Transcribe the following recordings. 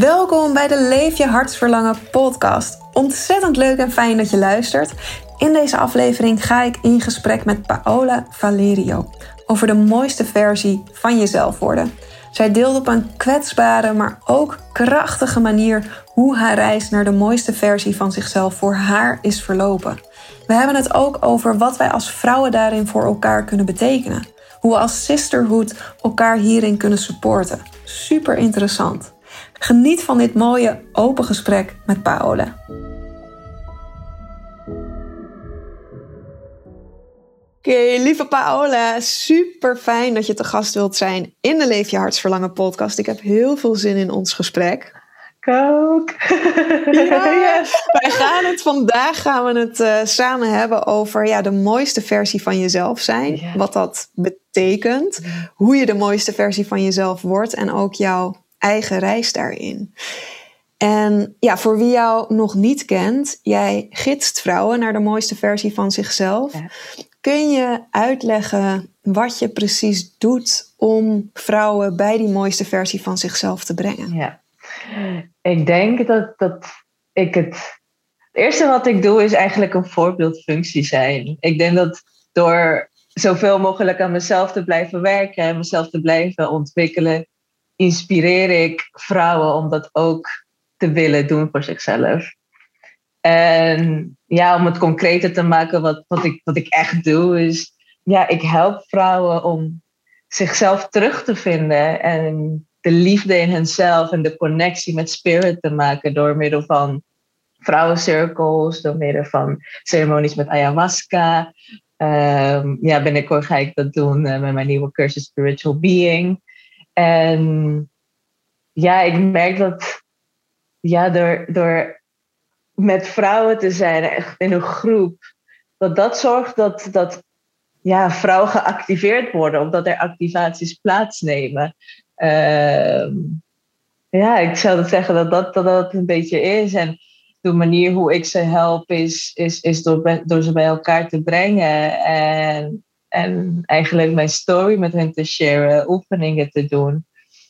Welkom bij de Leef je hartsverlangen podcast. Ontzettend leuk en fijn dat je luistert. In deze aflevering ga ik in gesprek met Paola Valerio over de mooiste versie van jezelf worden. Zij deelt op een kwetsbare, maar ook krachtige manier hoe haar reis naar de mooiste versie van zichzelf voor haar is verlopen. We hebben het ook over wat wij als vrouwen daarin voor elkaar kunnen betekenen. Hoe we als sisterhood elkaar hierin kunnen supporten. Super interessant. Geniet van dit mooie open gesprek met Paola. Oké, lieve Paola, super fijn dat je te gast wilt zijn in de Leef je Hartsverlangen podcast. Ik heb heel veel zin in ons gesprek. ook. Ja, wij gaan het vandaag gaan we het uh, samen hebben over ja, de mooiste versie van jezelf zijn. Wat dat betekent. Hoe je de mooiste versie van jezelf wordt. En ook jouw eigen reis daarin. En ja, voor wie jou nog niet kent, jij gidst vrouwen naar de mooiste versie van zichzelf. Ja. Kun je uitleggen wat je precies doet om vrouwen bij die mooiste versie van zichzelf te brengen? Ja. Ik denk dat, dat ik het. Het eerste wat ik doe is eigenlijk een voorbeeldfunctie zijn. Ik denk dat door zoveel mogelijk aan mezelf te blijven werken en mezelf te blijven ontwikkelen, inspireer ik vrouwen om dat ook te willen doen voor zichzelf. En ja, om het concreter te maken, wat, wat, ik, wat ik echt doe, is ja, ik help vrouwen om zichzelf terug te vinden en de liefde in henzelf en de connectie met spirit te maken door middel van vrouwencirkels, door middel van ceremonies met ayahuasca. Um, ja, binnenkort ga ik dat doen uh, met mijn nieuwe cursus Spiritual Being. En ja, ik merk dat ja, door, door met vrouwen te zijn, echt in een groep, dat dat zorgt dat, dat ja, vrouwen geactiveerd worden, omdat er activaties plaatsnemen. Uh, ja, ik zou zeggen dat dat, dat dat een beetje is. En de manier hoe ik ze help is, is, is door, door ze bij elkaar te brengen. En, en eigenlijk mijn story met hen te sharen, oefeningen te doen.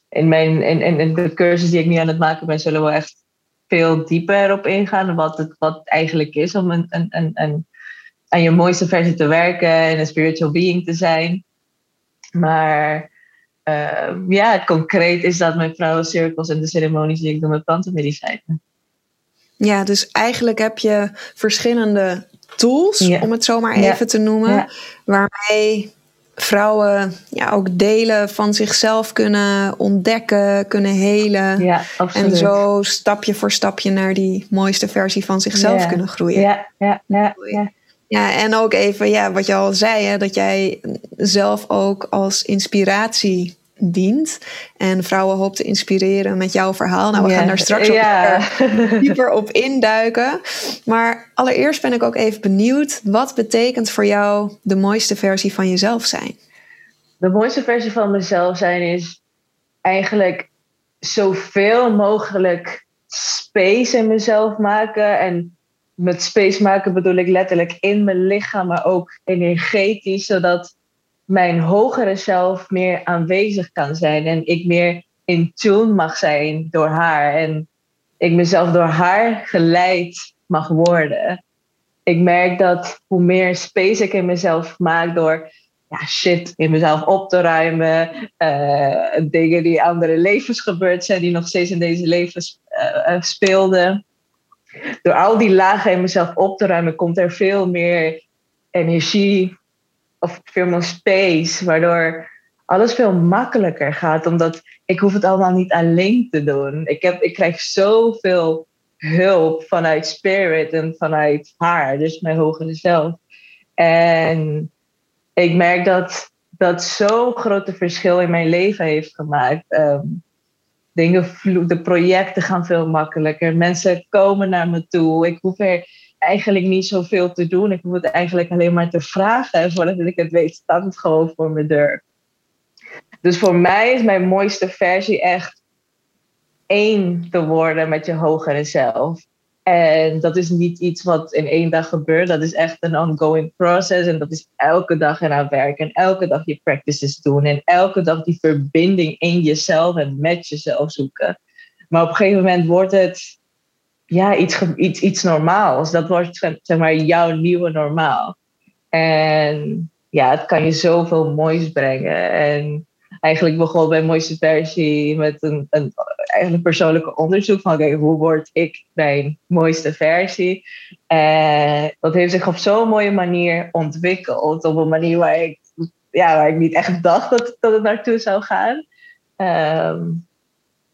In, mijn, in, in, in de cursus die ik nu aan het maken ben, zullen we echt veel dieper op ingaan. Wat het wat eigenlijk is om een, een, een, aan je mooiste versie te werken en een spiritual being te zijn. Maar uh, ja, concreet is dat mijn vrouwencirkels en de ceremonies die ik doe met plantenmedicijnen. Ja, dus eigenlijk heb je verschillende tools, om het zo maar even te noemen, Ja. waarmee vrouwen ja, ook delen van zichzelf kunnen ontdekken, kunnen helen. Ja. En zo stapje voor stapje naar die mooiste versie van zichzelf kunnen groeien. Ja, ja, ja, ja. Ja, en ook even ja, wat je al zei, hè, dat jij zelf ook als inspiratie dient. En vrouwen hoopt te inspireren met jouw verhaal. Nou, we gaan daar straks ook ja. weer dieper op induiken. Maar allereerst ben ik ook even benieuwd. Wat betekent voor jou de mooiste versie van jezelf zijn? De mooiste versie van mezelf zijn is eigenlijk zoveel mogelijk space in mezelf maken. En met space maken bedoel ik letterlijk in mijn lichaam, maar ook energetisch, zodat mijn hogere zelf meer aanwezig kan zijn en ik meer in tune mag zijn door haar en ik mezelf door haar geleid mag worden. Ik merk dat hoe meer space ik in mezelf maak door ja, shit in mezelf op te ruimen. eh, dingen die andere levens gebeurd zijn, die nog steeds in deze levens eh, eh, speelden. Door al die lagen in mezelf op te ruimen, komt er veel meer energie of veel meer space, waardoor alles veel makkelijker gaat, omdat ik hoef het allemaal niet alleen te doen. Ik, heb, ik krijg zoveel hulp vanuit spirit en vanuit haar, dus mijn hogere zelf. En ik merk dat dat zo'n grote verschil in mijn leven heeft gemaakt. Ehm, dingen, de projecten gaan veel makkelijker. Mensen komen naar me toe. Ik hoef er eigenlijk niet zoveel te doen. Ik hoef het eigenlijk alleen maar te vragen. En voordat ik het weet, staat het gewoon voor mijn deur. Dus voor mij is mijn mooiste versie echt één te worden met je hogere zelf. En dat is niet iets wat in één dag gebeurt. Dat is echt een ongoing process. En dat is elke dag eraan werken. En elke dag je practices doen. En elke dag die verbinding in jezelf en met jezelf zoeken. Maar op een gegeven moment wordt het ja, iets, iets, iets normaals. Dat wordt zeg maar jouw nieuwe normaal. En ja, het kan je zoveel moois brengen. En eigenlijk begon mijn mooiste versie met een, een eigenlijk persoonlijke onderzoek van hoe word ik mijn mooiste versie? En dat heeft zich op zo'n mooie manier ontwikkeld. Op een manier waar ik, ja, waar ik niet echt dacht dat, dat het naartoe zou gaan. Ehm,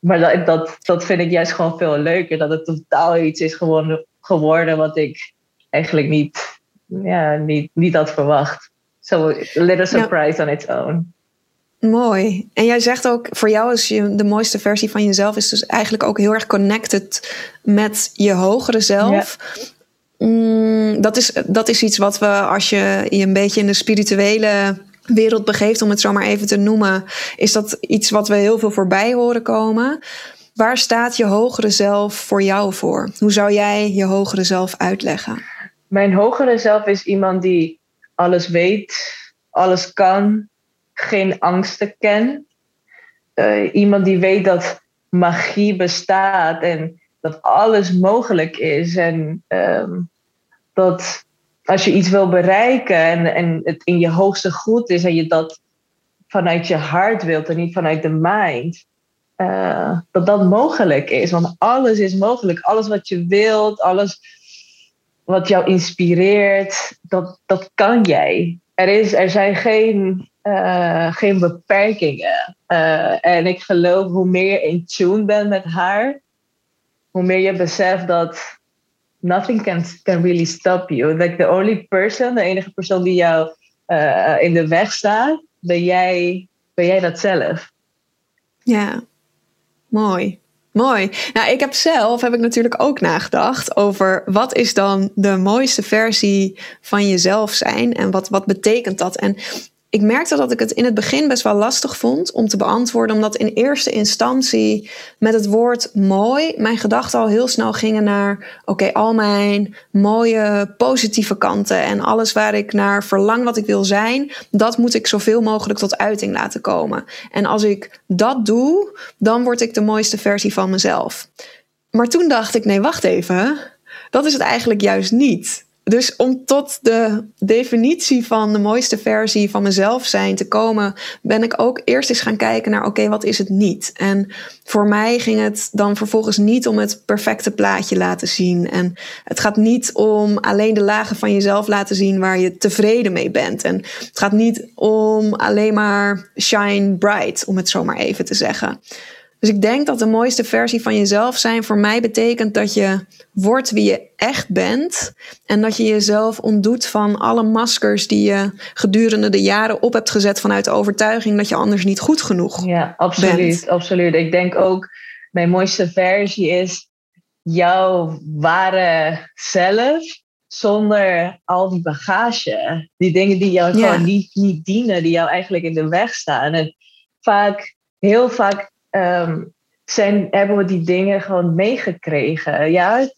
maar dat, dat, dat vind ik juist gewoon veel leuker. Dat het totaal iets is geworden, geworden wat ik eigenlijk niet, ja, niet, niet had verwacht. So a little surprise on its own. Mooi. En jij zegt ook, voor jou is je, de mooiste versie van jezelf is dus eigenlijk ook heel erg connected met je hogere zelf. Mm, dat, is, dat is iets wat we, als je je een beetje in de spirituele wereld begeeft, om het zo maar even te noemen, is dat iets wat we heel veel voorbij horen komen. Waar staat je hogere zelf voor jou voor? Hoe zou jij je hogere zelf uitleggen? Mijn hogere zelf is iemand die alles weet, alles kan, geen angsten kent. Uh, iemand die weet dat magie bestaat en dat alles mogelijk is. En ehm, dat als je iets wil bereiken en, en het in je hoogste goed is en je dat vanuit je hart wilt en niet vanuit de mind, uh, dat dat mogelijk is. Want alles is mogelijk. Alles wat je wilt, alles wat jou inspireert, dat, dat kan jij. Er, is, er zijn geen uh, geen beperkingen. Uh, en ik geloof hoe meer je in tune bent met haar, hoe meer je beseft dat nothing can, can really stop you. Like the only person, de enige persoon die jou uh, in de weg staat, ben jij, ben jij dat zelf. Ja, mooi. Mooi. Nou, ik heb zelf heb ik natuurlijk ook nagedacht over wat is dan de mooiste versie van jezelf zijn en wat, wat betekent dat? En ik merkte dat ik het in het begin best wel lastig vond om te beantwoorden, omdat in eerste instantie met het woord mooi mijn gedachten al heel snel gingen naar: oké, al mijn mooie positieve kanten en alles waar ik naar verlang wat ik wil zijn, dat moet ik zoveel mogelijk tot uiting laten komen. En als ik dat doe, dan word ik de mooiste versie van mezelf. Maar toen dacht ik: nee, wacht even. Dat is het eigenlijk juist niet. Dus om tot de definitie van de mooiste versie van mezelf zijn te komen, ben ik ook eerst eens gaan kijken naar: oké, wat is het niet? En voor mij ging het dan vervolgens niet om het perfecte plaatje laten zien. En het gaat niet om alleen de lagen van jezelf laten zien waar je tevreden mee bent. En het gaat niet om alleen maar shine bright, om het zo maar even te zeggen. Dus ik denk dat de mooiste versie van jezelf zijn voor mij betekent dat je wordt wie je echt bent. En dat je jezelf ontdoet van alle maskers die je gedurende de jaren op hebt gezet vanuit de overtuiging dat je anders niet goed genoeg Ja, absoluut. absoluut. Ik denk ook, mijn mooiste versie is jouw ware zelf zonder al die bagage. Die dingen die jou gewoon niet, niet dienen, die jou eigenlijk in de weg staan. En vaak, heel vaak um, zijn, hebben we die dingen gewoon meegekregen. Ja,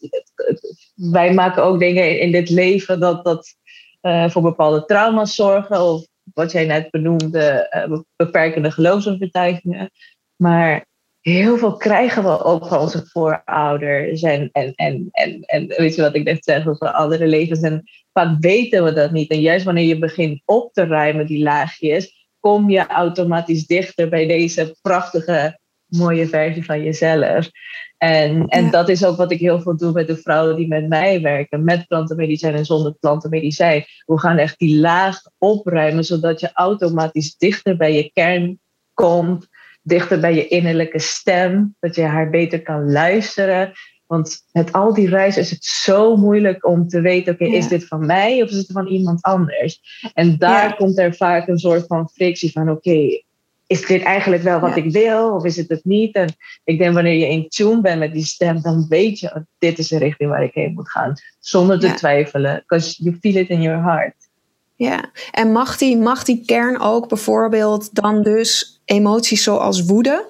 wij maken ook dingen in dit leven dat, dat uh, voor bepaalde trauma's zorgen. Of wat jij net benoemde, uh, beperkende geloofsovertuigingen. Maar heel veel krijgen we ook van onze voorouders. En, en, en, en, en weet je wat ik net zeg over andere levens. En vaak weten we dat niet. En juist wanneer je begint op te ruimen, die laagjes, kom je automatisch dichter bij deze prachtige mooie versie van jezelf. En, en dat is ook wat ik heel veel doe met de vrouwen die met mij werken, met plantenmedicijn en zonder plantenmedicijn. We gaan echt die laag opruimen, zodat je automatisch dichter bij je kern komt, dichter bij je innerlijke stem, dat je haar beter kan luisteren. Want met al die reizen is het zo moeilijk om te weten, oké, is dit van mij of is het van iemand anders? En daar komt er vaak een soort van frictie van, oké, is dit eigenlijk wel wat ik wil of is het het niet? En ik denk wanneer je in tune bent met die stem, dan weet je, oh, dit is de richting waar ik heen moet gaan. Zonder te twijfelen, because you feel it in your heart. Ja, en mag die, mag die kern ook bijvoorbeeld dan dus emoties zoals woede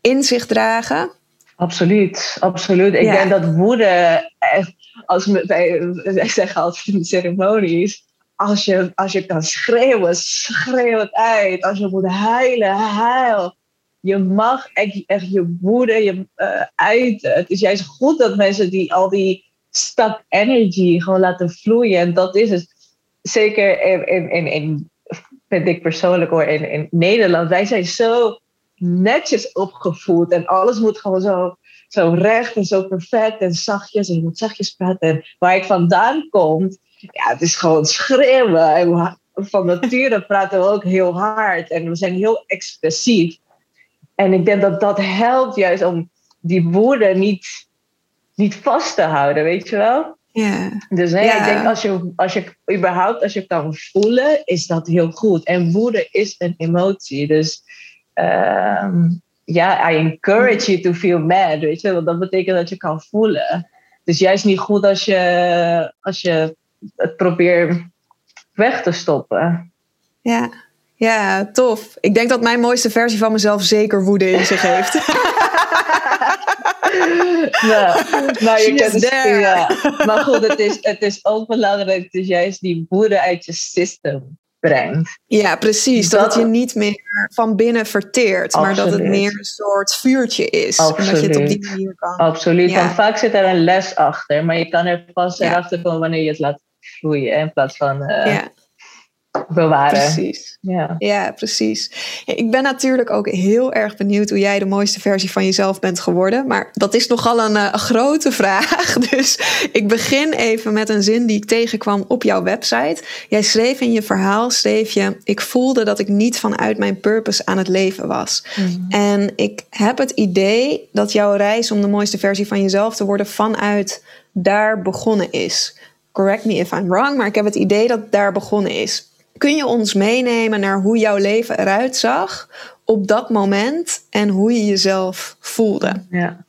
in zich dragen? Absoluut, absoluut. Ik denk dat woede, echt, als wij, wij zeggen altijd in de ceremonies, als je, als je kan schreeuwen, schreeuw het uit. Als je moet huilen, huil. Je mag echt, je woede je, uh. Het is juist goed dat mensen die al die stuck energy gewoon laten vloeien. En dat is het. Zeker in, in, in, in vind ik persoonlijk hoor, in, in Nederland. Wij zijn zo netjes opgevoed en alles moet gewoon zo, zo recht en zo perfect en zachtjes. En je moet zachtjes praten. En waar ik vandaan kom, ja, het is gewoon schreeuwen. En van nature praten we ook heel hard en we zijn heel expressief. En ik denk dat dat helpt juist om die woorden niet, niet vast te houden, weet je wel? Ja. Dus nee, ik denk als je, als je überhaupt als je kan voelen, is dat heel goed. En woede is een emotie. Dus ehm, ja, I encourage you to feel mad, weet je. Want dat betekent dat je kan voelen. Dus juist niet goed als je, als je het probeer weg te stoppen. Ja. ja, tof. Ik denk dat mijn mooiste versie van mezelf zeker woede in zich heeft. nou, nou, je kent het, ja. Maar goed, het is, het is ook belangrijk dat je juist die woede uit je systeem brengt. Ja, precies. Dat, dat je niet meer van binnen verteert, maar dat het meer een soort vuurtje is. Absoluut. En dat je het op die manier kan. Absoluut. Ja. Vaak zit er een les achter, maar je kan er pas erachter komen wanneer je het laat vloeien in plaats van uh, ja. bewaren. Precies. Ja. ja, precies. Ik ben natuurlijk ook heel erg benieuwd hoe jij de mooiste versie van jezelf bent geworden. Maar dat is nogal een, uh, grote vraag. Dus ik begin even met een zin die ik tegenkwam op jouw website. Jij schreef in je verhaal, schreef je... Ik voelde dat ik niet vanuit mijn purpose aan het leven was. Mm. En ik heb het idee dat jouw reis om de mooiste versie van jezelf te worden... vanuit daar begonnen is correct me if I'm wrong, maar ik heb het idee dat daar begonnen is. Kun je ons meenemen naar hoe jouw leven eruit zag op dat moment en hoe je jezelf voelde? Ja.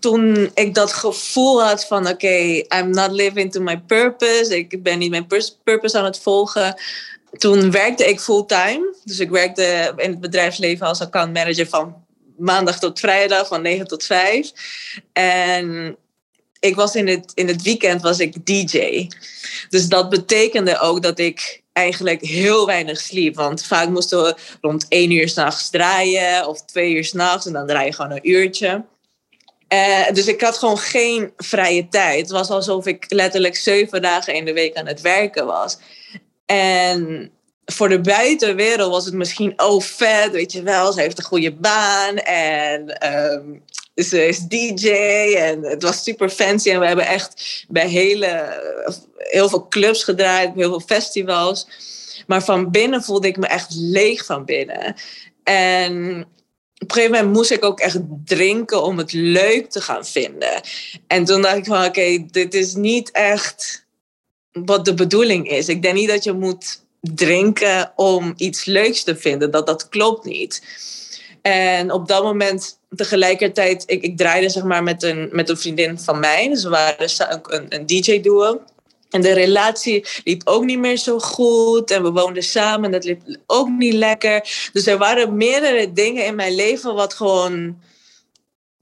Toen ik dat gevoel had van oké, I'm not living to my purpose, ik ben niet mijn purpose aan het volgen. Toen werkte ik fulltime. Dus ik werkte in het bedrijfsleven als accountmanager van maandag tot vrijdag, van 9 tot 5. En ik was in het, in het weekend was ik DJ. Dus dat betekende ook dat ik eigenlijk heel weinig sliep. Want vaak moesten we rond één uur s'nachts draaien of twee uur s'nachts en dan draai je gewoon een uurtje. Uh, dus ik had gewoon geen vrije tijd. Het was alsof ik letterlijk zeven dagen in de week aan het werken was. En voor de buitenwereld was het misschien, oh vet, weet je wel, ze heeft een goede baan en um, ze is DJ en het was super fancy. En we hebben echt bij hele, heel veel clubs gedraaid, heel veel festivals. Maar van binnen voelde ik me echt leeg van binnen. En op een gegeven moment moest ik ook echt drinken om het leuk te gaan vinden. En toen dacht ik van oké, dit is niet echt wat de bedoeling is. Ik denk niet dat je moet drinken om iets leuks te vinden. Dat, dat klopt niet. En op dat moment tegelijkertijd, ik, ik draaide zeg maar met een, met een vriendin van mij. Dus we waren een, een DJ-duo. En de relatie liep ook niet meer zo goed. En we woonden samen en dat liep ook niet lekker. Dus er waren meerdere dingen in mijn leven wat gewoon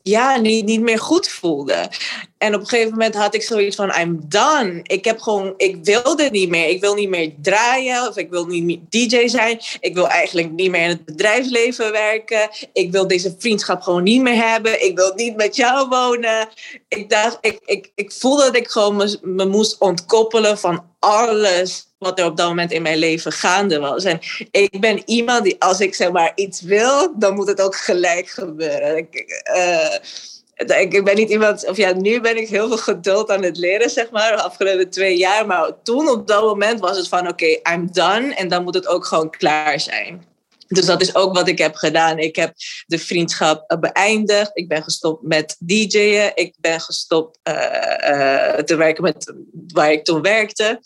ja, niet, niet meer goed voelde. En op een gegeven moment had ik zoiets van, I'm done. Ik heb gewoon, ik wil dit niet meer. Ik wil niet meer draaien of ik wil niet meer DJ zijn. Ik wil eigenlijk niet meer in het bedrijfsleven werken. Ik wil deze vriendschap gewoon niet meer hebben. Ik wil niet met jou wonen. Ik dacht, ik, ik, ik voelde dat ik gewoon me, me moest ontkoppelen van alles wat er op dat moment in mijn leven gaande was. En ik ben iemand die, als ik zeg maar iets wil, dan moet het ook gelijk gebeuren. Ik, uh, ik ben niet iemand, of ja, nu ben ik heel veel geduld aan het leren, zeg maar, de afgelopen twee jaar. Maar toen op dat moment was het van, oké, I'm done. En dan moet het ook gewoon klaar zijn. Dus dat is ook wat ik heb gedaan. Ik heb de vriendschap beëindigd. Ik ben gestopt met DJ'en. Ik ben gestopt uh, te werken met waar ik toen werkte.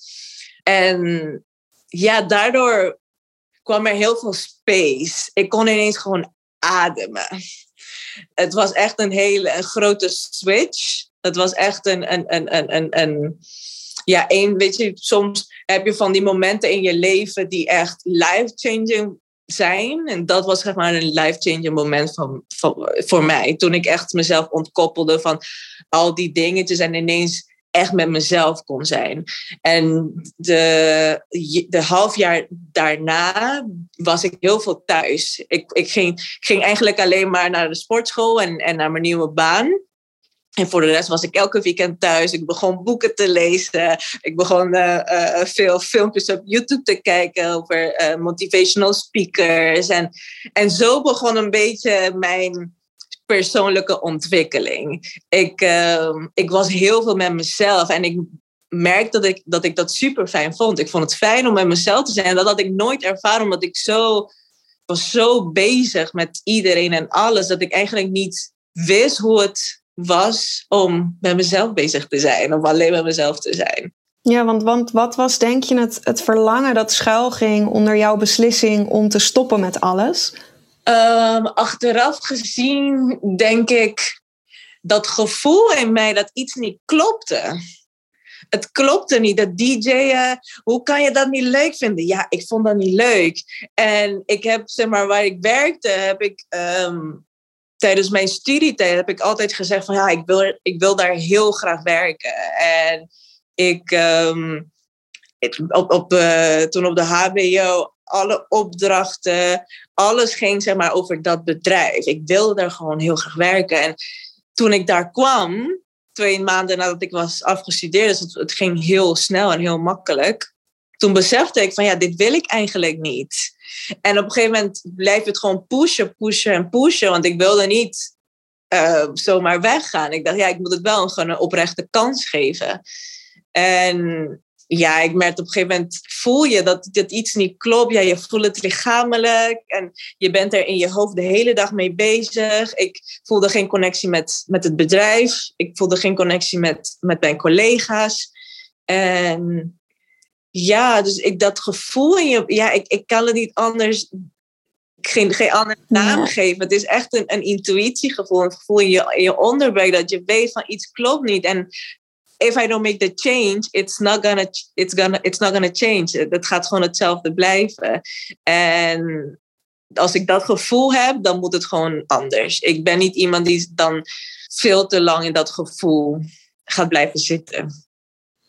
En ja, daardoor kwam er heel veel space. Ik kon ineens gewoon ademen. Het was echt een hele een grote switch. Het was echt een, een, een, een, een, een ja, één, weet je, soms heb je van die momenten in je leven die echt life-changing zijn. En dat was zeg maar een life-changing moment van, van, voor mij. Toen ik echt mezelf ontkoppelde van al die dingetjes en ineens echt met mezelf kon zijn. En de, de half jaar daarna was ik heel veel thuis. Ik, ik, ging, ging eigenlijk alleen maar naar de sportschool en, en naar mijn nieuwe baan. En voor de rest was ik elke weekend thuis. Ik begon boeken te lezen. Ik begon uh, uh, veel filmpjes op YouTube te kijken over uh, motivational speakers. En, en zo begon een beetje mijn persoonlijke ontwikkeling. Ik, ehm, ik was heel veel met mezelf en ik merkte dat ik, dat ik dat super fijn vond. Ik vond het fijn om met mezelf te zijn. Dat had ik nooit ervaren, omdat ik zo was zo bezig met iedereen en alles, dat ik eigenlijk niet wist hoe het was om met mezelf bezig te zijn, om alleen met mezelf te zijn. Ja, want, want wat was denk je het, het verlangen dat schuil ging onder jouw beslissing om te stoppen met alles? Um, achteraf gezien denk ik dat gevoel in mij dat iets niet klopte. Het klopte niet, dat DJ'en. Hoe kan je dat niet leuk vinden? Ja, ik vond dat niet leuk. En ik heb, zeg maar, waar ik werkte, heb ik um, tijdens mijn studietijd heb ik altijd gezegd van ja, ik wil, ik wil daar heel graag werken. En ik, um, op, op, uh, toen op de HBO, alle opdrachten, alles ging zeg maar over dat bedrijf. Ik wilde daar gewoon heel graag werken. En toen ik daar kwam, twee maanden nadat ik was afgestudeerd, dus het, ging heel snel en heel makkelijk. Toen besefte ik van ja, dit wil ik eigenlijk niet. En op een gegeven moment blijf het gewoon pushen, pushen en pushen. Want ik wilde niet uh, zomaar weggaan. Ik dacht, ja, ik moet het wel een, gewoon een oprechte kans geven. En ja, ik merkte op een gegeven moment, voel je dat, dat iets niet klopt. Ja, je voelt het lichamelijk en je bent er in je hoofd de hele dag mee bezig. Ik voelde geen connectie met, met het bedrijf. Ik voelde geen connectie met, met mijn collega's. En ja, dus ik, dat gevoel in je, ja, ik, ik kan het niet anders, geen, geen andere naam geven. Het is echt een, een intuïtiegevoel, een gevoel in je, in je onderbuik dat je weet van iets klopt niet. En if I don't make the change, it's not gonna, it's gonna, it's not gonna change. Het gaat gewoon hetzelfde blijven. En als ik dat gevoel heb, dan moet het gewoon anders. Ik ben niet iemand die dan veel te lang in dat gevoel gaat blijven zitten.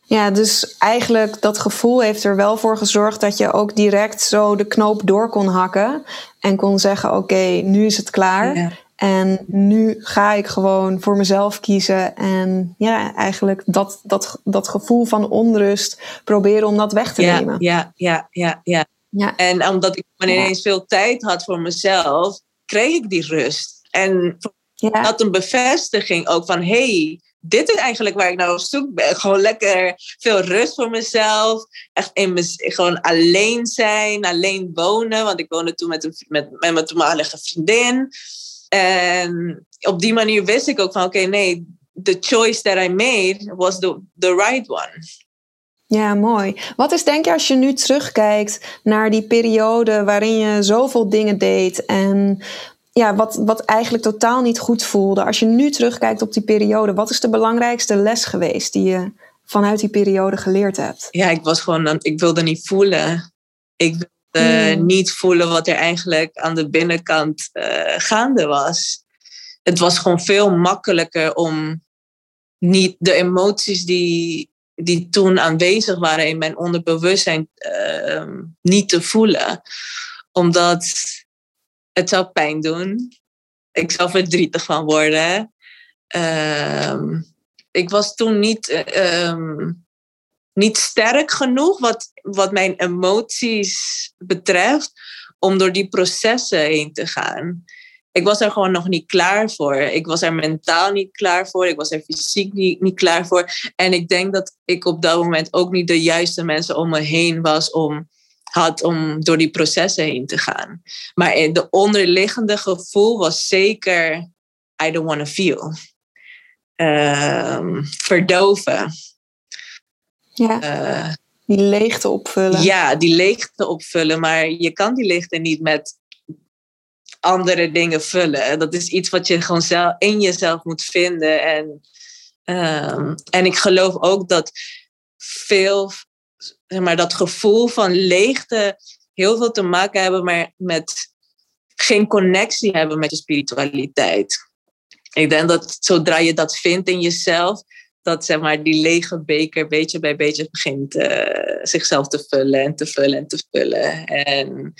Ja, dus eigenlijk dat gevoel heeft er wel voor gezorgd dat je ook direct zo de knoop door kon hakken. En kon zeggen: Oké, nu is het klaar. En nu ga ik gewoon voor mezelf kiezen. En ja, eigenlijk dat, dat, dat gevoel van onrust proberen om dat weg te ja, nemen. Ja, ja, ja, ja, ja. En omdat ik ineens veel tijd had voor mezelf, kreeg ik die rust. En ja. dat een bevestiging ook van: hey, dit is eigenlijk waar ik naar op zoek ben. Gewoon lekker veel rust voor mezelf. Echt in me, gewoon alleen zijn, alleen wonen. Want ik woonde toen met, een, met, met mijn toenmalige vriendin. En op die manier wist ik ook van oké, nee, the choice that I made was the, the right one. Ja, mooi. Wat is denk je als je nu terugkijkt naar die periode waarin je zoveel dingen deed en ja, wat, wat eigenlijk totaal niet goed voelde. Als je nu terugkijkt op die periode, wat is de belangrijkste les geweest die je vanuit die periode geleerd hebt? Ja, ik was gewoon, ik wilde niet voelen. Ik wilde hmm. niet voelen wat er eigenlijk aan de binnenkant uh, gaande was. Het was gewoon veel makkelijker om niet de emoties die, die toen aanwezig waren in mijn onderbewustzijn uh, niet te voelen. Omdat het zou pijn doen. Ik zou verdrietig van worden. Um, ik was toen niet, um, niet sterk genoeg wat, wat mijn emoties betreft om door die processen heen te gaan. Ik was er gewoon nog niet klaar voor. Ik was er mentaal niet klaar voor. Ik was er fysiek niet, niet klaar voor. En ik denk dat ik op dat moment ook niet de juiste mensen om me heen was om had om door die processen heen te gaan. Maar de onderliggende gevoel was zeker, I don't want to feel. Ehm, verdoven. Ja. Uh, die leegte opvullen. Ja, die leegte opvullen. Maar je kan die leegte niet met andere dingen vullen. Dat is iets wat je gewoon zelf, in jezelf moet vinden. En, um, en ik geloof ook dat veel, zeg maar, dat gevoel van leegte heel veel te maken hebben maar met geen connectie hebben met je spiritualiteit. Ik denk dat zodra je dat vindt in jezelf, dat zeg maar, die lege beker beetje bij beetje begint uh, zichzelf te vullen en te vullen en te vullen. En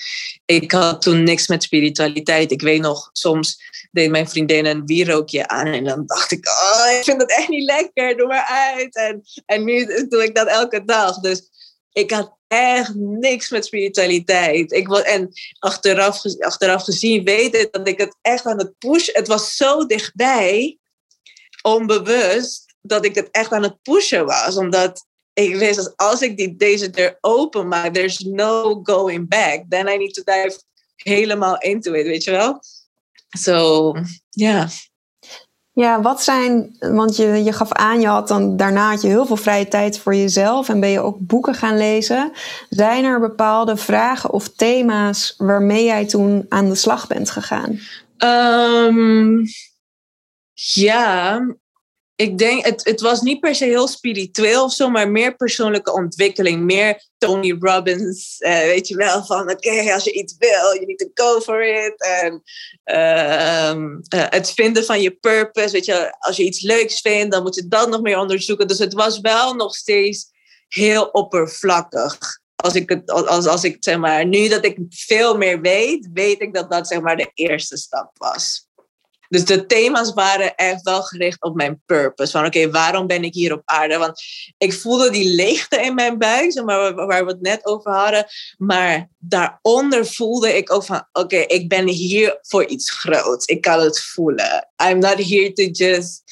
ik had toen niks met spiritualiteit. Ik weet nog, soms deed mijn vriendin een wierookje aan en dan dacht ik, oh, ik vind het echt niet lekker, doe maar uit. En, en nu doe ik dat elke dag. Dus ik had echt niks met spiritualiteit. Ik was, en achteraf, achteraf gezien weet ik dat ik het echt aan het pushen... Het was zo dichtbij, onbewust dat ik het echt aan het pushen was. Omdat ik wist dat als ik die, deze deur open maak, there's no going back. Then I need to dive helemaal into it, weet je wel? So, ja. Ja, wat zijn, want je, je gaf aan, je had dan daarna had je heel veel vrije tijd voor jezelf en ben je ook boeken gaan lezen. Zijn er bepaalde vragen of thema's waarmee jij toen aan de slag bent gegaan? Um, ja, ik denk, het, het was niet per se heel spiritueel of zo, maar meer persoonlijke ontwikkeling. Meer Tony Robbins, uh, weet je wel, van oké, als je iets wil, you need to go for it. En uh, uh, het vinden van je purpose, weet je, als je iets leuks vindt, dan moet je dat nog meer onderzoeken. Dus het was wel nog steeds heel oppervlakkig. Als ik, het, als, als ik zeg maar, nu dat ik veel meer weet, weet ik dat dat zeg maar de eerste stap was. Dus de thema's waren echt wel gericht op mijn purpose. Van oké, waarom ben ik hier op aarde? Want ik voelde die leegte in mijn buik, zeg maar, waar we het net over hadden. Maar daaronder voelde ik ook van oké, ik ben hier voor iets groots. Ik kan het voelen. I'm not here to just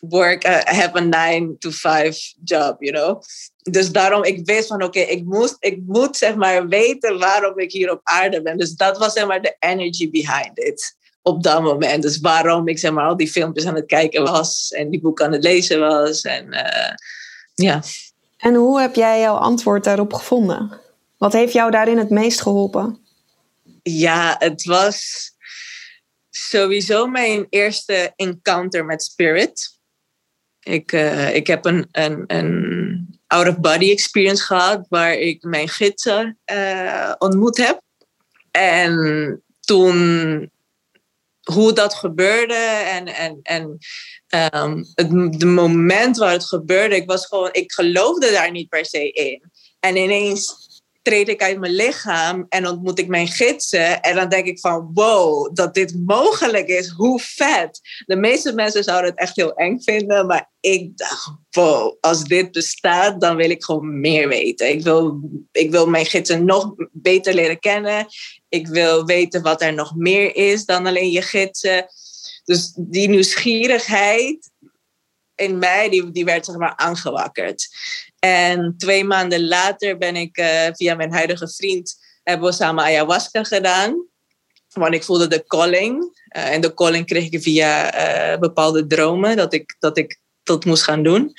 work, uh, have a nine to five job, you know. Dus daarom, ik wist van oké, ik, moest, ik moet zeg maar weten waarom ik hier op aarde ben. Dus dat was zeg maar de energy behind it op dat moment. Dus waarom ik zeg maar al die filmpjes aan het kijken was en die boek aan het lezen was. En uh, ja. En hoe heb jij jouw antwoord daarop gevonden? Wat heeft jou daarin het meest geholpen? Ja, het was sowieso mijn eerste encounter met spirit. Ik, uh, ik heb een, een, een out-of-body experience gehad waar ik mijn gidsen uh, ontmoet heb. En toen hoe dat gebeurde en, en, en um, het de moment waar het gebeurde, ik was gewoon, ik geloofde daar niet per se in. En ineens treed ik uit mijn lichaam en ontmoet ik mijn gidsen. En dan denk ik van, wow, dat dit mogelijk is. Hoe vet. De meeste mensen zouden het echt heel eng vinden. Maar ik dacht, wow, als dit bestaat, dan wil ik gewoon meer weten. Ik wil, ik wil mijn gidsen nog beter leren kennen. Ik wil weten wat er nog meer is dan alleen je gidsen. Dus die nieuwsgierigheid in mij, die, die werd zeg maar aangewakkerd. En twee maanden later ben ik uh, via mijn huidige vriend, hebben we samen ayahuasca gedaan. Want ik voelde de calling. Uh, en de calling kreeg ik via uh, bepaalde dromen dat ik, dat ik dat moest gaan doen.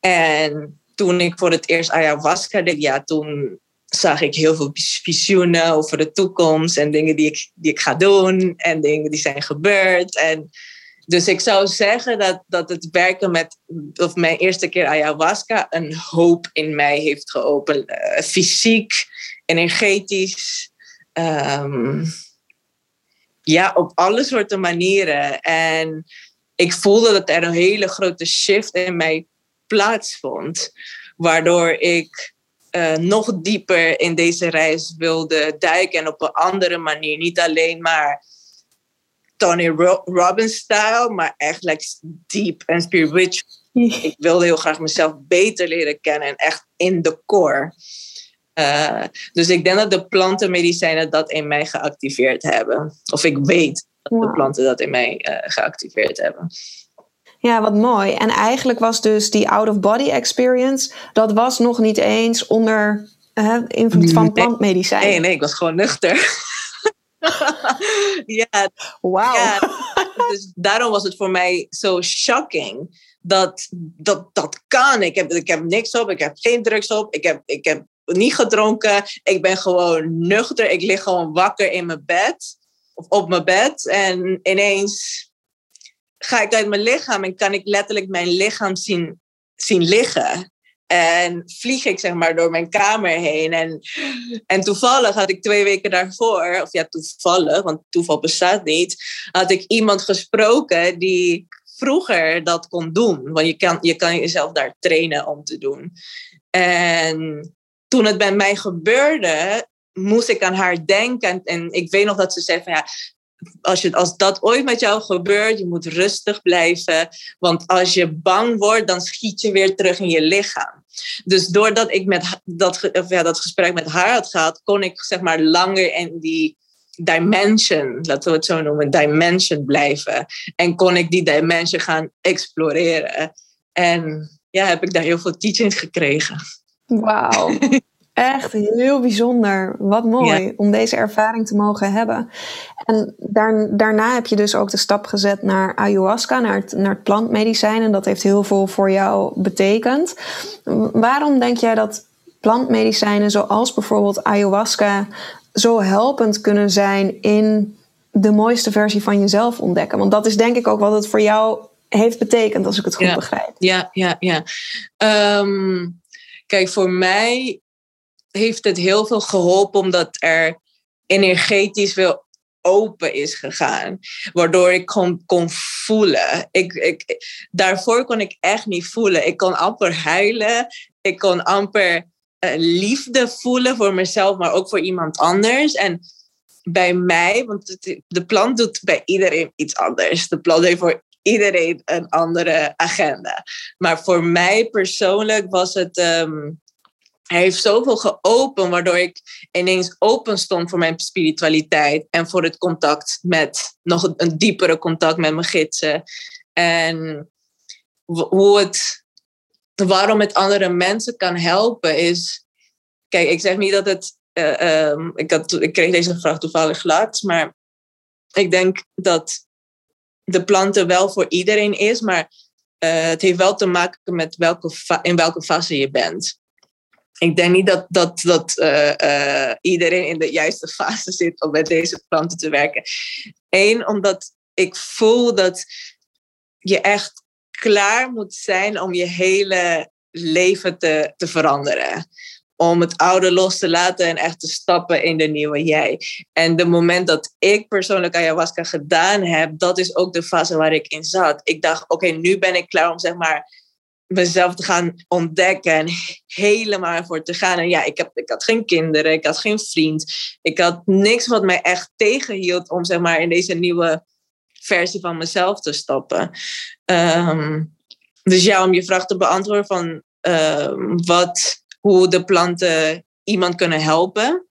En toen ik voor het eerst ayahuasca deed, ja, toen zag ik heel veel visioenen over de toekomst en dingen die ik, die ik ga doen en dingen die zijn gebeurd. En dus ik zou zeggen dat, dat het werken met, of mijn eerste keer ayahuasca, een hoop in mij heeft geopend. Uh, fysiek, energetisch. Um, ja, op alle soorten manieren. En ik voelde dat er een hele grote shift in mij plaatsvond. Waardoor ik uh, nog dieper in deze reis wilde duiken en op een andere manier. Niet alleen maar Tony Robbins style, maar echt like deep en spiritual. Ik wilde heel graag mezelf beter leren kennen en echt in de core. Uh, dus ik denk dat de plantenmedicijnen dat in mij geactiveerd hebben. Of ik weet dat de planten dat in mij uh, geactiveerd hebben. Ja, wat mooi. En eigenlijk was dus die out-of-body experience, dat was nog niet eens onder uh, invloed van plantmedicijn? Nee, nee, ik was gewoon nuchter. ja, Wauw. Ja, dus daarom was het voor mij zo shocking. Dat, dat dat kan. Ik heb, ik heb niks op, ik heb geen drugs op, ik heb, ik heb niet gedronken. Ik ben gewoon nuchter. Ik lig gewoon wakker in mijn bed. Of op mijn bed. En ineens ga ik uit mijn lichaam en kan ik letterlijk mijn lichaam zien, zien liggen. En vlieg ik zeg maar door mijn kamer heen. En, en toevallig had ik twee weken daarvoor, of ja, toevallig, want toeval bestaat niet, had ik iemand gesproken die vroeger dat kon doen. Want je kan, je kan jezelf daar trainen om te doen. En toen het bij mij gebeurde, moest ik aan haar denken. En, en ik weet nog dat ze zei van ja, als, je, als dat ooit met jou gebeurt, je moet rustig blijven. Want als je bang wordt, dan schiet je weer terug in je lichaam. Dus doordat ik met dat, of ja, dat gesprek met haar had gehad, kon ik zeg maar langer in die dimension, laten we het zo noemen, dimension blijven. En kon ik die dimension gaan exploreren. En ja, heb ik daar heel veel teachings gekregen. Wauw. Echt heel bijzonder. Wat mooi om deze ervaring te mogen hebben. En daar, daarna heb je dus ook de stap gezet naar ayahuasca, naar het, naar het plantmedicijn. En dat heeft heel veel voor jou betekend. Waarom denk jij dat plantmedicijnen zoals bijvoorbeeld ayahuasca zo helpend kunnen zijn in de mooiste versie van jezelf ontdekken? Want dat is denk ik ook wat het voor jou heeft betekend, als ik het goed begrijp. Ja, ja, ja. Um, kijk, voor mij heeft het heel veel geholpen omdat er energetisch veel open is gegaan. Waardoor ik kon, kon voelen. Ik, ik, daarvoor kon ik echt niet voelen. Ik kon amper huilen. Ik kon amper uh, liefde voelen voor mezelf, maar ook voor iemand anders. En bij mij, want de plant doet bij iedereen iets anders. De plant heeft voor iedereen een andere agenda. Maar voor mij persoonlijk was het. Um, hij heeft zoveel geopend, waardoor ik ineens open stond voor mijn spiritualiteit en voor het contact met, nog een diepere contact met mijn gidsen. En hoe het, waarom het andere mensen kan helpen is, kijk, ik zeg niet dat het, uh, um, ik, ik kreeg deze vraag toevallig laatst, maar ik denk dat de planten wel voor iedereen is, maar uh, het heeft wel te maken met welke in welke fase je bent ik denk niet dat, dat, dat uh, uh, iedereen in de juiste fase zit om met deze planten te werken. Eén, omdat ik voel dat je echt klaar moet zijn om je hele leven te, te veranderen. Om het oude los te laten en echt te stappen in de nieuwe jij. En de moment dat ik persoonlijk ayahuasca gedaan heb, dat is ook de fase waar ik in zat. Ik dacht, oké, nu ben ik klaar om zeg maar mezelf te gaan ontdekken en helemaal voor te gaan. En ja, ik, heb, ik had geen kinderen, ik had geen vriend. Ik had niks wat mij echt tegenhield om zeg maar in deze nieuwe versie van mezelf te stappen. Ehm, dus ja, om je vraag te beantwoorden van ehm, wat, hoe de planten iemand kunnen helpen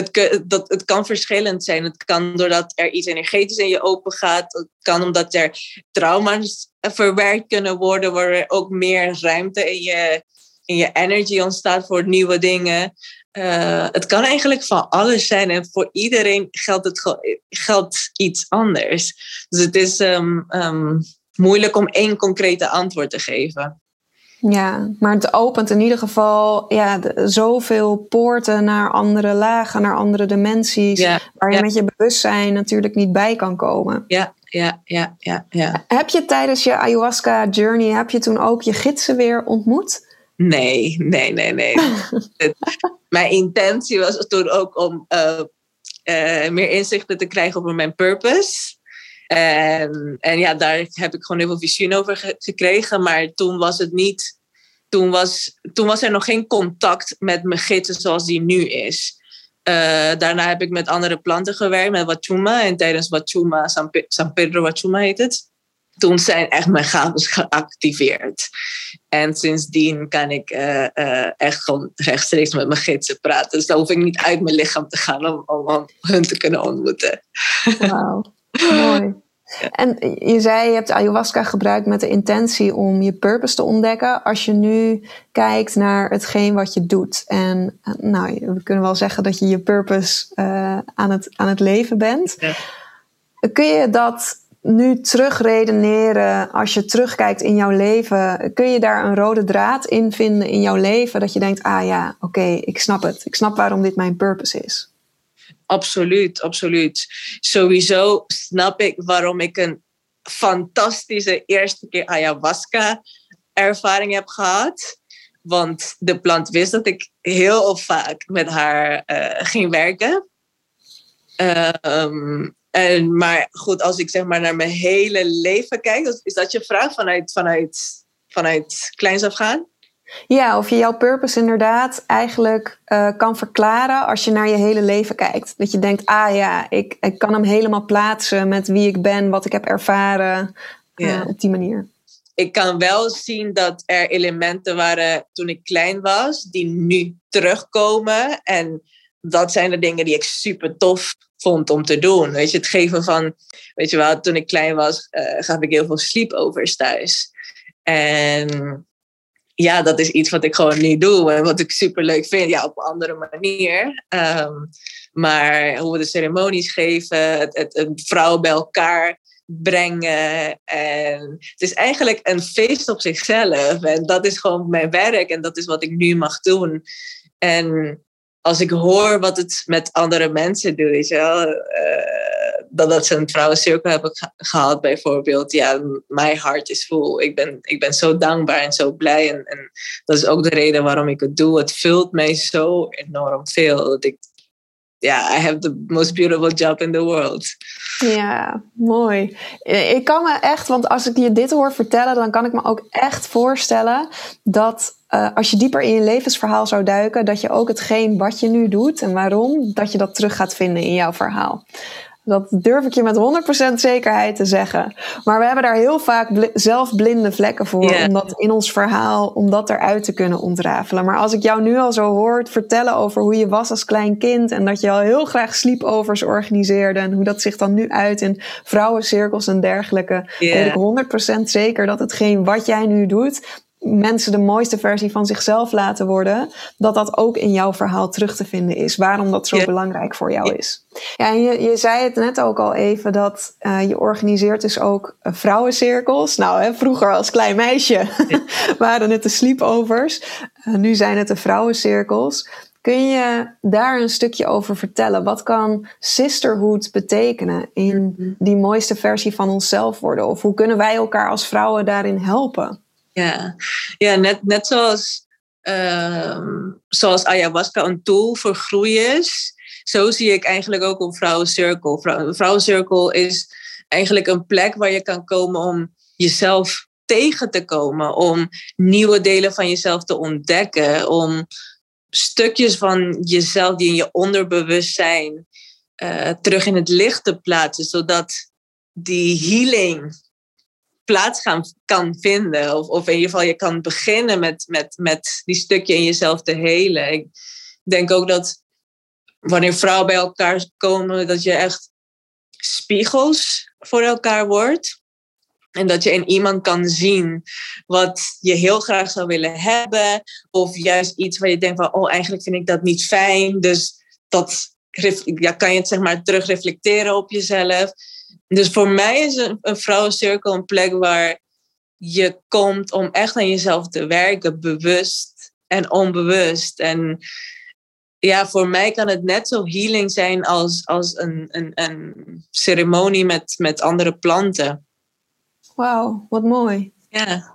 het, dat, het kan verschillend zijn. Het kan doordat er iets energetisch in je open gaat. Het kan omdat er trauma's verwerkt kunnen worden, waar ook meer ruimte in je, in je energy ontstaat voor nieuwe dingen. Uh, het kan eigenlijk van alles zijn en voor iedereen geldt, het, geldt iets anders. Dus het is um, um, moeilijk om één concrete antwoord te geven. Ja, maar het opent in ieder geval ja, zoveel poorten naar andere lagen, naar andere dimensies, waar je met je bewustzijn natuurlijk niet bij kan komen. Ja, ja, ja, ja, ja. Heb je tijdens je ayahuasca journey, heb je toen ook je gidsen weer ontmoet? Nee, nee, nee, nee. mijn intentie was toen ook om uh, uh, meer inzichten te krijgen over mijn purpose. En, en ja, daar heb ik gewoon heel veel visioen over gekregen. Maar toen was het niet. Toen was, toen was er nog geen contact met mijn gidsen zoals die nu is. Uh, daarna heb ik met andere planten gewerkt, met Wachuma. En tijdens Wachuma, San, Pedro Wachuma heet het. Toen zijn echt mijn gaven geactiveerd. En sindsdien kan ik uh, uh, echt gewoon rechtstreeks met mijn gidsen praten. Dus dan hoef ik niet uit mijn lichaam te gaan om, om, om hun te kunnen ontmoeten. Wauw. Mooi. En je zei, je hebt ayahuasca gebruikt met de intentie om je purpose te ontdekken. Als je nu kijkt naar hetgeen wat je doet. En eh, nou, we kunnen wel zeggen dat je je purpose uh, aan, het, aan het leven bent. Ja. Kun je dat nu terugredeneren, als je terugkijkt in jouw leven, kun je daar een rode draad in vinden in jouw leven? Dat je denkt, ah ja, oké, ik snap het. Ik snap waarom dit mijn purpose is. Absoluut, absoluut. Sowieso snap ik waarom ik een fantastische eerste keer ayahuasca ervaring heb gehad. Want de plant wist dat ik heel vaak met haar uh, ging werken. Um, en, maar goed, als ik zeg maar naar mijn hele leven kijk, is dat je vraag vanuit, vanuit, vanuit kleins af gaan? Ja, of je jouw purpose inderdaad eigenlijk uh, kan verklaren als je naar je hele leven kijkt. Dat je denkt, ah ja, ik, ik kan hem helemaal plaatsen met wie ik ben, wat ik heb ervaren uh, op die manier. Ik kan wel zien dat er elementen waren toen ik klein was, die nu terugkomen. En dat zijn de dingen die ik super tof vond om te doen. Weet je, het geven van, weet je wel, toen ik klein was, uh, gaf ik heel veel sleepovers thuis. En ja, dat is iets wat ik gewoon niet doe en wat ik super leuk vind. Ja, op een andere manier. Um, maar hoe we de ceremonies geven, het, het, vrouwen bij elkaar brengen. En het is eigenlijk een feest op zichzelf. En dat is gewoon mijn werk en dat is wat ik nu mag doen. En als ik hoor wat het met andere mensen doet, weet wel, uh, dat, dat ze een vrouwencirkel hebben gehad bijvoorbeeld, ja, mijn hart is vol. Ik ben, ik ben zo dankbaar en zo blij en, en dat is ook de reden waarom ik het doe. Het vult mij zo enorm veel dat ja, I have the most beautiful job in the world. Ja, mooi. Ik kan me echt, want als ik je dit hoor vertellen, dan kan ik me ook echt voorstellen dat uh, als je dieper in je levensverhaal zou duiken, dat je ook hetgeen wat je nu doet en waarom, dat je dat terug gaat vinden in jouw verhaal. Dat durf ik je met 100% zekerheid te zeggen. Maar we hebben daar heel vaak bl zelf blinde vlekken voor. Yeah. Om dat in ons verhaal, om dat eruit te kunnen ontrafelen. Maar als ik jou nu al zo hoor vertellen over hoe je was als klein kind. En dat je al heel graag sleepovers organiseerde. En hoe dat zich dan nu uit in vrouwencirkels en dergelijke. Yeah. Weet ik 100% zeker dat hetgeen wat jij nu doet mensen de mooiste versie van zichzelf laten worden, dat dat ook in jouw verhaal terug te vinden is. Waarom dat zo belangrijk voor jou is. Ja, en je, je zei het net ook al even dat uh, je organiseert dus ook uh, vrouwencirkels. Nou, hè, vroeger als klein meisje waren het de sleepovers. Uh, nu zijn het de vrouwencirkels. Kun je daar een stukje over vertellen? Wat kan sisterhood betekenen in mhm. die mooiste versie van onszelf worden? Of hoe kunnen wij elkaar als vrouwen daarin helpen? Ja, ja net, net zoals, uh, zoals ayahuasca een tool voor groei is, zo zie ik eigenlijk ook een vrouwencirkel. Vrouwencirkel is eigenlijk een plek waar je kan komen om jezelf tegen te komen, om nieuwe delen van jezelf te ontdekken, om stukjes van jezelf die in je onderbewustzijn uh, terug in het licht te plaatsen, zodat die healing plaats gaan, kan vinden. Of, of in ieder geval je kan beginnen met, met, met die stukje in jezelf te helen. Ik denk ook dat wanneer vrouwen bij elkaar komen, dat je echt spiegels voor elkaar wordt. En dat je in iemand kan zien wat je heel graag zou willen hebben. Of juist iets waar je denkt van, oh eigenlijk vind ik dat niet fijn. Dus dat ja, kan je het zeg maar terug reflecteren op jezelf. Dus voor mij is een, een vrouwencirkel een plek waar je komt om echt aan jezelf te werken, bewust en onbewust. En ja, voor mij kan het net zo healing zijn als, als een, een, een ceremonie met, met andere planten. Wauw, wat mooi. Ja.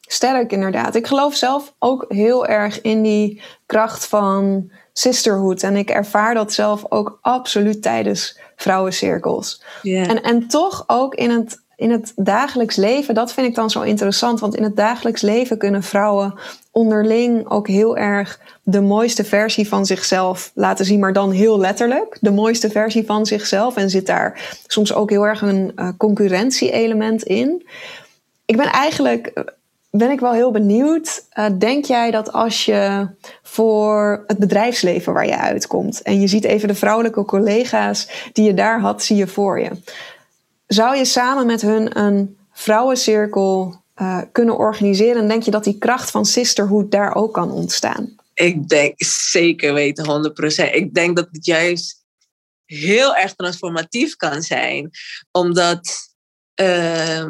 Sterk inderdaad. Ik geloof zelf ook heel erg in die kracht van sisterhood. En ik ervaar dat zelf ook absoluut tijdens vrouwencirkels. Yeah. En, en toch ook in het, in het dagelijks leven, dat vind ik dan zo interessant. Want in het dagelijks leven kunnen vrouwen onderling ook heel erg de mooiste versie van zichzelf laten zien, maar dan heel letterlijk. De mooiste versie van zichzelf. En zit daar soms ook heel erg een uh, concurrentie-element in. Ik ben eigenlijk ben ik wel heel benieuwd. Uh, denk jij dat als je voor het bedrijfsleven waar je uitkomt en je ziet even de vrouwelijke collega's die je daar had, zie je voor je. zou je samen met hun een vrouwencirkel uh, kunnen organiseren? En denk je dat die kracht van sisterhood daar ook kan ontstaan? Ik denk zeker weten, 100%. Ik denk dat het juist heel erg transformatief kan zijn. Omdat uh,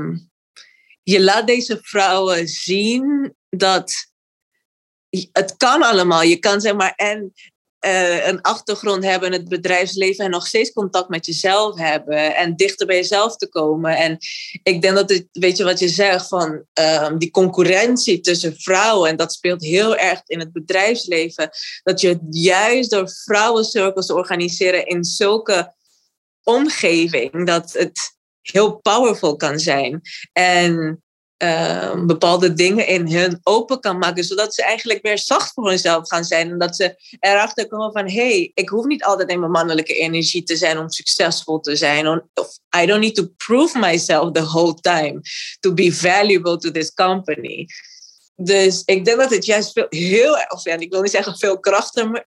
je laat deze vrouwen zien dat het kan allemaal. Je kan zeg maar en uh, een achtergrond hebben in het bedrijfsleven en nog steeds contact met jezelf hebben en dichter bij jezelf te komen. En ik denk dat het, weet je wat je zegt, van um, die concurrentie tussen vrouwen, en dat speelt heel erg in het bedrijfsleven, dat je juist door vrouwencirkels te organiseren in zulke omgeving, dat het heel powerful kan zijn. En uh, bepaalde dingen in hun open kan maken, zodat ze eigenlijk meer zacht voor hunzelf gaan zijn. En dat ze erachter komen van, hey, ik hoef niet altijd in mijn mannelijke energie te zijn om succesvol te zijn. Of I don't need to prove myself the whole time to be valuable to this company. Dus ik denk dat het juist veel, heel, of ja, ik wil niet zeggen veel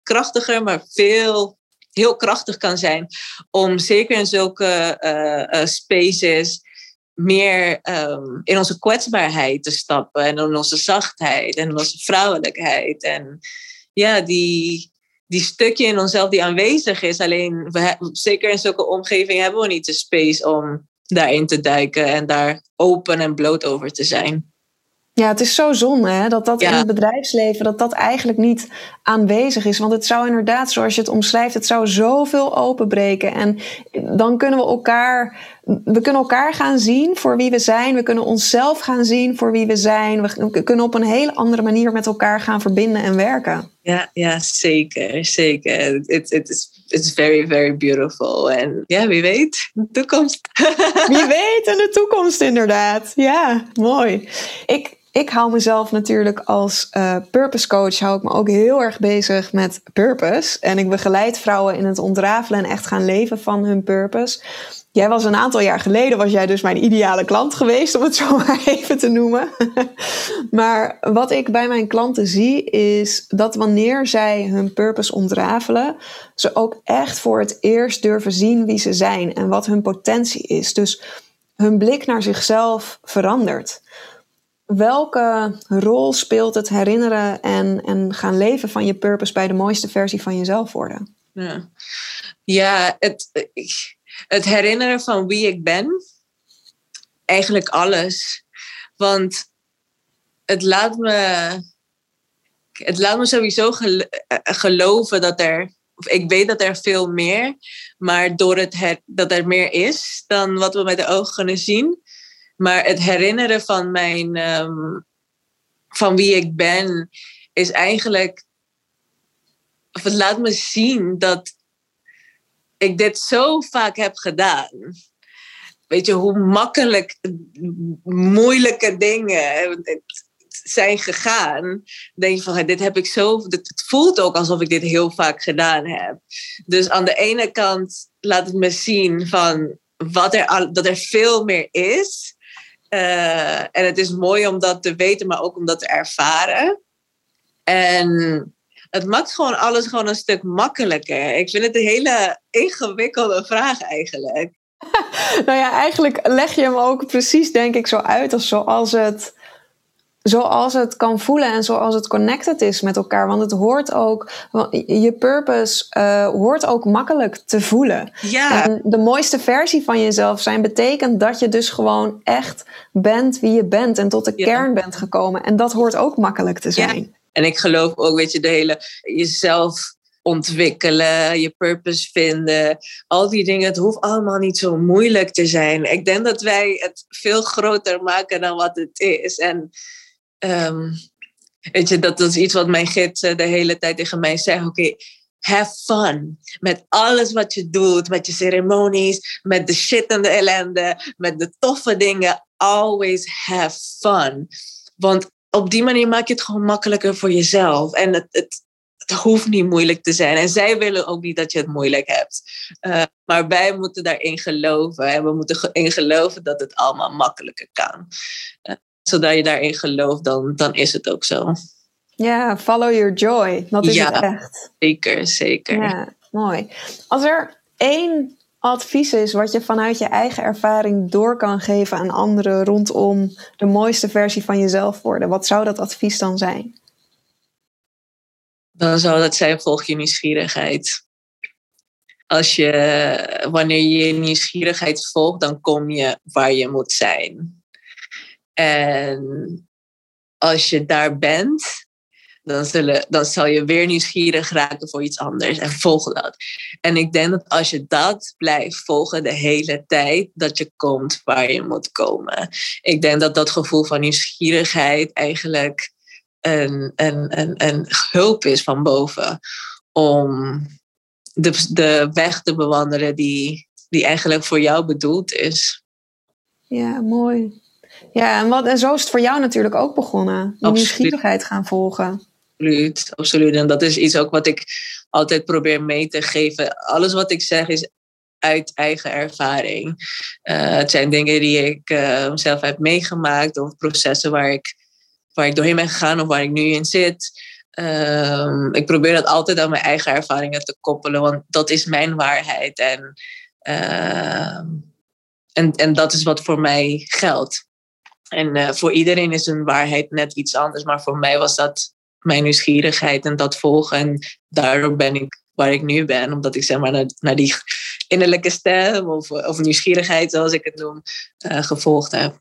krachtiger maar veel heel krachtig kan zijn om zeker in zulke uh, uh, spaces meer um, in onze kwetsbaarheid te stappen en in onze zachtheid en onze vrouwelijkheid. En ja, die, die stukje in onszelf die aanwezig is. Alleen, we, zeker in zulke omgevingen hebben we niet de space om daarin te duiken en daar open en bloot over te zijn. Ja, het is zo zonde hè, dat dat in het bedrijfsleven dat dat eigenlijk niet aanwezig is. Want het zou inderdaad, zoals je het omschrijft, het zou zoveel openbreken. En dan kunnen we elkaar, we kunnen elkaar gaan zien voor wie we zijn. We kunnen onszelf gaan zien voor wie we zijn. We kunnen op een hele andere manier met elkaar gaan verbinden en werken. Ja, ja zeker, zeker. It, it is it's very, very beautiful. En ja, wie weet, de toekomst. wie weet, in de toekomst inderdaad. Ja, mooi. Ik, ik hou mezelf natuurlijk als uh, purpose coach, hou ik me ook heel erg bezig met purpose. En ik begeleid vrouwen in het ontrafelen en echt gaan leven van hun purpose. Jij was een aantal jaar geleden, was jij dus mijn ideale klant geweest, om het zo maar even te noemen. maar wat ik bij mijn klanten zie, is dat wanneer zij hun purpose ontrafelen, ze ook echt voor het eerst durven zien wie ze zijn en wat hun potentie is. Dus hun blik naar zichzelf verandert welke rol speelt het herinneren en, en gaan leven van je purpose bij de mooiste versie van jezelf worden? Ja, ja het, het herinneren van wie ik ben. Eigenlijk alles. Want het laat me, het laat me sowieso geloven dat er, ik weet dat er veel meer, maar door het dat er meer is dan wat we met de ogen kunnen zien, maar het herinneren van mijn, ehm, van wie ik ben, is eigenlijk, of het laat me zien dat ik dit zo vaak heb gedaan. Weet je, hoe makkelijk moeilijke dingen zijn gegaan. Denk je van, dit heb ik zo. Het voelt ook alsof ik dit heel vaak gedaan heb. Dus aan de ene kant laat het me zien van wat er, dat er veel meer is. Uh, en het is mooi om dat te weten, maar ook om dat te ervaren. En het maakt gewoon alles gewoon een stuk makkelijker. Ik vind het een hele ingewikkelde vraag eigenlijk. nou ja, eigenlijk leg je hem ook precies, denk ik, zo uit als zoals het zoals het kan voelen en zoals het connected is met elkaar. Want het hoort ook, je purpose uh, hoort ook makkelijk te voelen. Ja. En de mooiste versie van jezelf zijn betekent dat je dus gewoon echt bent wie je bent en tot de kern bent gekomen. En dat hoort ook makkelijk te zijn. Ja. En ik geloof ook, weet je, de hele jezelf ontwikkelen, je purpose vinden, al die dingen. Het hoeft allemaal niet zo moeilijk te zijn. Ik denk dat wij het veel groter maken dan wat het is. En um, weet je, dat, is iets wat mijn gids de hele tijd tegen mij zegt. Oké, have fun. Met alles wat je doet, met je ceremonies, met de shit en de ellende, met de toffe dingen. Always have fun. Want op die manier maak je het gewoon makkelijker voor jezelf. En het, het, hoeft niet moeilijk te zijn. En zij willen ook niet dat je het moeilijk hebt. Uh, maar wij moeten daarin geloven. En we moeten erin geloven dat het allemaal makkelijker kan. Uh, zodat je daarin gelooft, dan, dan is het ook zo. Ja, follow your joy. Dat is het echt. Zeker, zeker. Ja, mooi. Als er één advies is wat je vanuit je eigen ervaring door kan geven aan anderen rondom de mooiste versie van jezelf worden, wat zou dat advies dan zijn? Dan zou dat zijn: volg je nieuwsgierigheid. Als je, wanneer je je nieuwsgierigheid volgt, dan kom je waar je moet zijn. En als je daar bent, dan, zullen, dan zal je weer nieuwsgierig raken voor iets anders en volg dat. En ik denk dat als je dat blijft volgen de hele tijd, dat je komt waar je moet komen. Ik denk dat dat gevoel van nieuwsgierigheid eigenlijk een, een, een, een hulp is van boven om de, de weg te bewandelen die, die eigenlijk voor jou bedoeld is. Ja, mooi. Ja, en, wat, en zo is het voor jou natuurlijk ook begonnen. Die nieuwsgierigheid gaan volgen. Absoluut, absoluut. En dat is iets ook wat ik altijd probeer mee te geven. Alles wat ik zeg is uit eigen ervaring. Uh, het zijn dingen die ik uh, zelf heb meegemaakt of processen waar ik, waar ik doorheen ben gegaan of waar ik nu in zit. Uh, ik probeer dat altijd aan mijn eigen ervaringen te koppelen, want dat is mijn waarheid. En, ehm, en, en dat is wat voor mij geldt. En uh, voor iedereen is een waarheid net iets anders, maar voor mij was dat mijn nieuwsgierigheid en dat volgen. En daardoor ben ik waar ik nu ben, omdat ik zeg maar naar, naar die innerlijke stem of, of nieuwsgierigheid, zoals ik het noem, uh, gevolgd heb.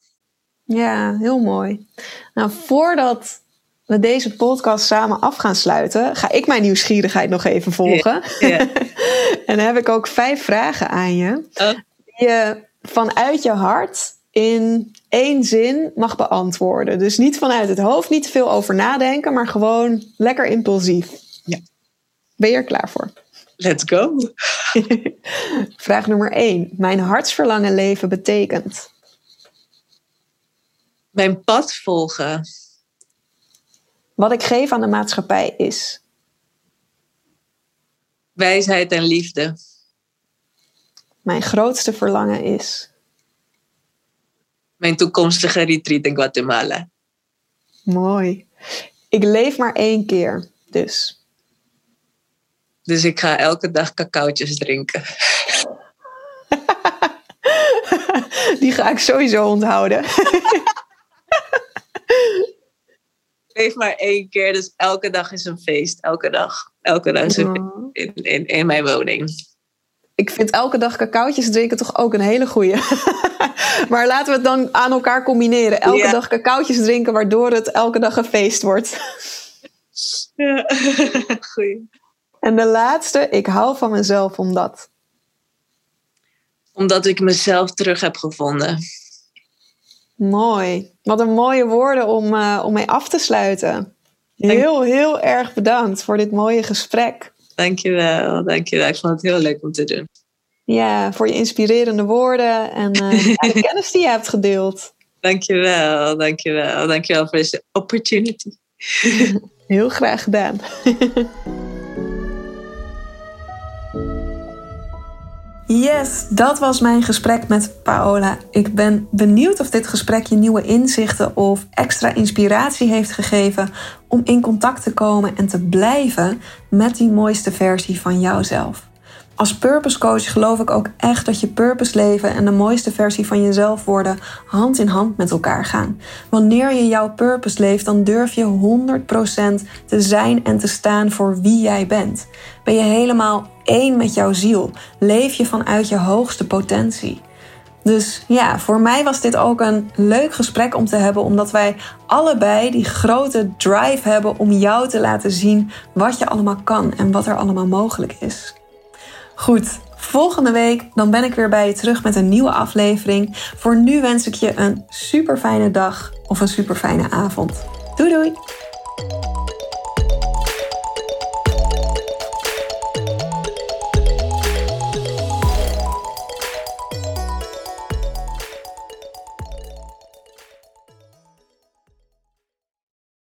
Ja, heel mooi. Nou, voordat we deze podcast samen af gaan sluiten, ga ik mijn nieuwsgierigheid nog even volgen. Yeah, en dan heb ik ook vijf vragen aan je. Oh. Die je vanuit je hart in één zin mag beantwoorden. Dus niet vanuit het hoofd, niet te veel over nadenken, maar gewoon lekker impulsief. Ja. Ben je er klaar voor? Let's go. Vraag nummer één. Mijn hartsverlangen leven betekent? Mijn pad volgen. Wat ik geef aan de maatschappij is? Wijsheid en liefde. Mijn grootste verlangen is? Mijn toekomstige retreat in Guatemala. Mooi. Ik leef maar één keer, dus. Dus ik ga elke dag cacaotjes drinken. Die ga ik sowieso onthouden. ik leef maar één keer, dus elke dag is een feest. Elke dag. Elke dag is een feest in, in, in mijn woning ik vind elke dag cacaotjes drinken toch ook een hele goeie. maar laten we het dan aan elkaar combineren. Elke dag cacaotjes drinken, waardoor het elke dag een feest wordt. ja, goeie. En de laatste, ik hou van mezelf omdat. Omdat ik mezelf terug heb gevonden. Mooi. Wat een mooie woorden om, uh, om mee af te sluiten. Heel, heel erg bedankt voor dit mooie gesprek. Dankjewel, dankjewel. Ik vond het heel leuk om te doen. Ja, voor je inspirerende woorden en uh, de kennis die je hebt gedeeld. Dankjewel, dankjewel. Dankjewel voor deze opportunity. heel graag gedaan. Yes, dat was mijn gesprek met Paola. Ik ben benieuwd of dit gesprek je nieuwe inzichten of extra inspiratie heeft gegeven om in contact te komen en te blijven met die mooiste versie van jouzelf. Als purpose coach geloof ik ook echt dat je purpose leven en de mooiste versie van jezelf worden hand in hand met elkaar gaan. Wanneer je jouw purpose leeft, dan durf je 100% te zijn en te staan voor wie jij bent. Ben je helemaal één met jouw ziel. Leef je vanuit je hoogste potentie. Dus ja, voor mij was dit ook een leuk gesprek om te hebben, omdat wij allebei die grote drive hebben om jou te laten zien wat je allemaal kan en wat er allemaal mogelijk is. Goed, volgende week dan ben ik weer bij je terug met een nieuwe aflevering. Voor nu wens ik je een super fijne dag of een super fijne avond. Doei doei!